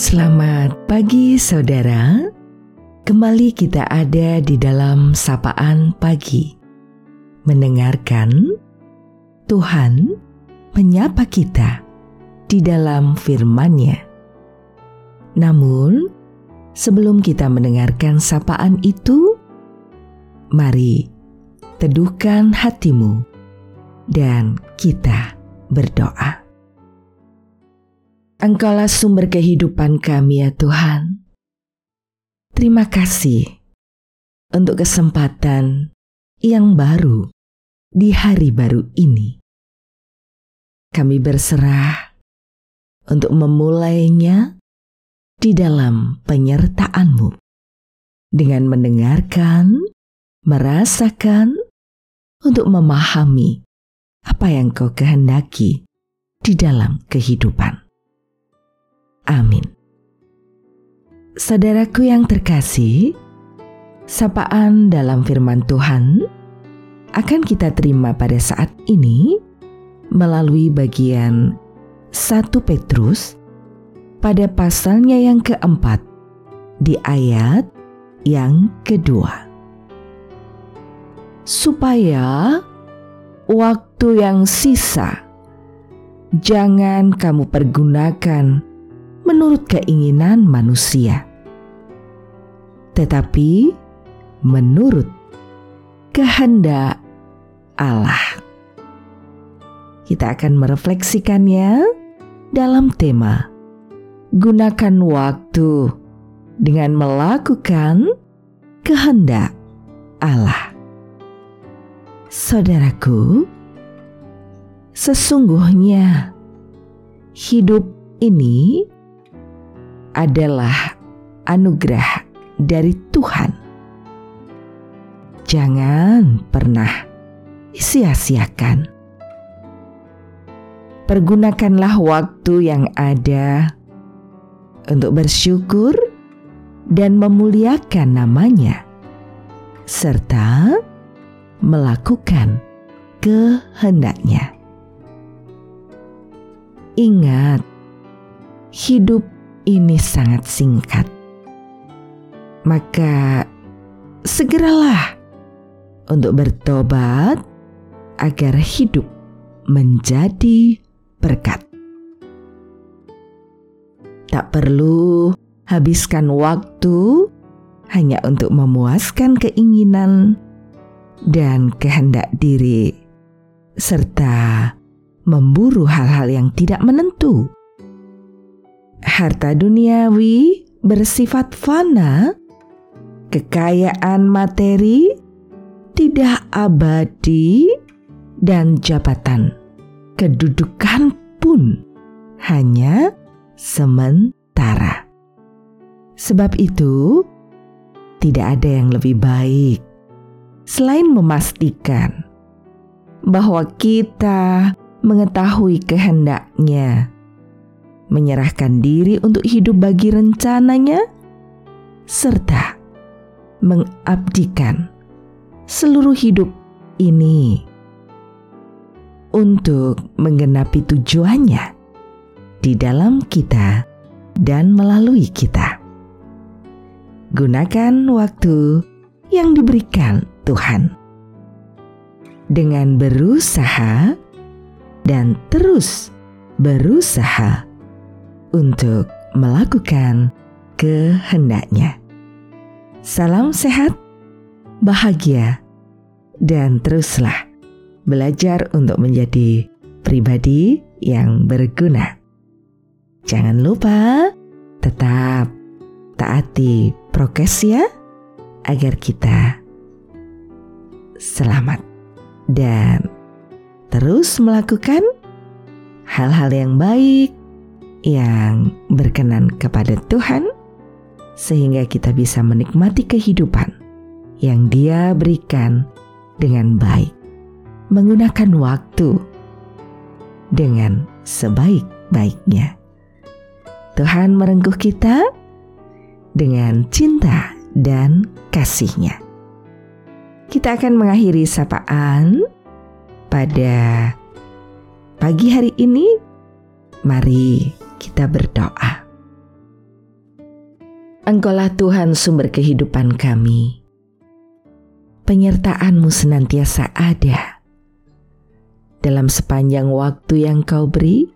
Selamat pagi saudara. Kembali kita ada di dalam sapaan pagi. Mendengarkan Tuhan menyapa kita di dalam firman-Nya. Namun, sebelum kita mendengarkan sapaan itu, mari teduhkan hatimu dan kita berdoa. Engkaulah sumber kehidupan kami ya Tuhan. Terima kasih untuk kesempatan yang baru di hari baru ini. Kami berserah untuk memulainya di dalam penyertaan-Mu dengan mendengarkan, merasakan, untuk memahami apa yang Kau kehendaki di dalam kehidupan. Amin. Saudaraku yang terkasih, sapaan dalam firman Tuhan akan kita terima pada saat ini melalui bagian 1 Petrus pada pasalnya yang keempat di ayat yang kedua. Supaya waktu yang sisa jangan kamu pergunakan menurut keinginan manusia, tetapi menurut kehendak Allah. Kita akan merefleksikannya dalam tema "Gunakan waktu dengan melakukan kehendak Allah." Saudaraku, sesungguhnya hidup ini adalah anugerah dari Tuhan. Jangan pernah sia-siakan. Pergunakanlah waktu yang ada untuk bersyukur dan memuliakan namanya, serta melakukan kehendaknya. Ingat, hidup ini sangat singkat. Maka segeralah untuk bertobat agar hidup menjadi berkat. Tak perlu habiskan waktu hanya untuk memuaskan keinginan dan kehendak diri, serta memburu hal-hal yang tidak menentu harta duniawi bersifat fana, kekayaan materi tidak abadi, dan jabatan kedudukan pun hanya sementara. Sebab itu, tidak ada yang lebih baik selain memastikan bahwa kita mengetahui kehendaknya menyerahkan diri untuk hidup bagi rencananya, serta mengabdikan seluruh hidup ini untuk menggenapi tujuannya di dalam kita dan melalui kita. Gunakan waktu yang diberikan Tuhan dengan berusaha dan terus berusaha untuk melakukan kehendaknya. Salam sehat, bahagia, dan teruslah belajar untuk menjadi pribadi yang berguna. Jangan lupa tetap taati prokes ya, agar kita selamat dan terus melakukan hal-hal yang baik yang berkenan kepada Tuhan, sehingga kita bisa menikmati kehidupan yang Dia berikan dengan baik, menggunakan waktu dengan sebaik-baiknya. Tuhan merengkuh kita dengan cinta dan kasihnya. Kita akan mengakhiri sapaan pada pagi hari ini. Mari kita berdoa. Engkaulah Tuhan sumber kehidupan kami. Penyertaan-Mu senantiasa ada. Dalam sepanjang waktu yang Kau beri,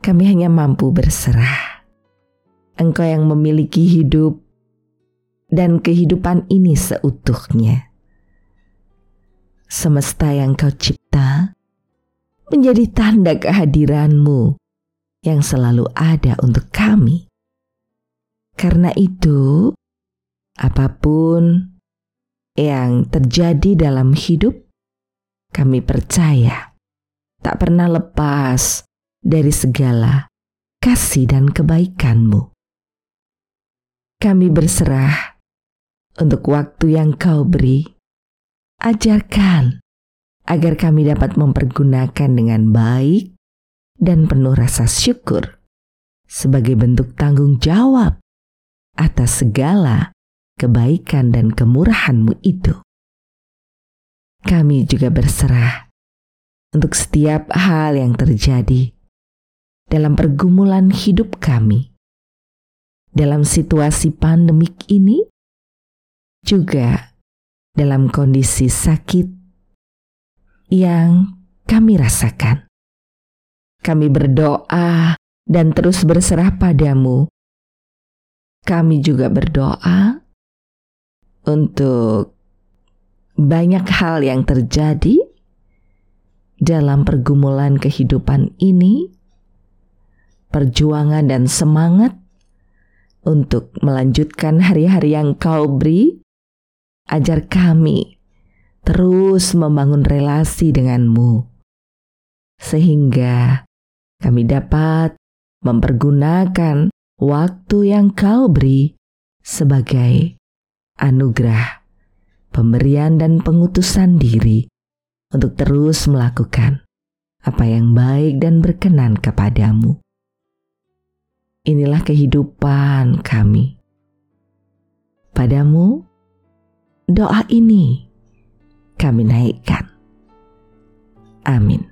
kami hanya mampu berserah. Engkau yang memiliki hidup dan kehidupan ini seutuhnya. Semesta yang Kau cipta menjadi tanda kehadiran-Mu yang selalu ada untuk kami. Karena itu, apa pun yang terjadi dalam hidup, kami percaya tak pernah lepas dari segala kasih dan kebaikan-Mu. Kami berserah untuk waktu yang Kau beri. Ajarkan agar kami dapat mempergunakan dengan baik dan penuh rasa syukur sebagai bentuk tanggung jawab atas segala kebaikan dan kemurahan-Mu itu. Kami juga berserah untuk setiap hal yang terjadi dalam pergumulan hidup kami. Dalam situasi pandemik ini, juga dalam kondisi sakit yang kami rasakan kami berdoa dan terus berserah padamu. Kami juga berdoa untuk banyak hal yang terjadi dalam pergumulan kehidupan ini, perjuangan dan semangat untuk melanjutkan hari-hari yang kau beri, ajar kami terus membangun relasi denganmu, sehingga kami dapat mempergunakan waktu yang kau beri sebagai anugerah, pemberian dan pengutusan diri untuk terus melakukan apa yang baik dan berkenan kepadamu. Inilah kehidupan kami. Padamu, doa ini kami naikkan. Amin.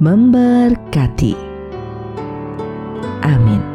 memberkati. Amin.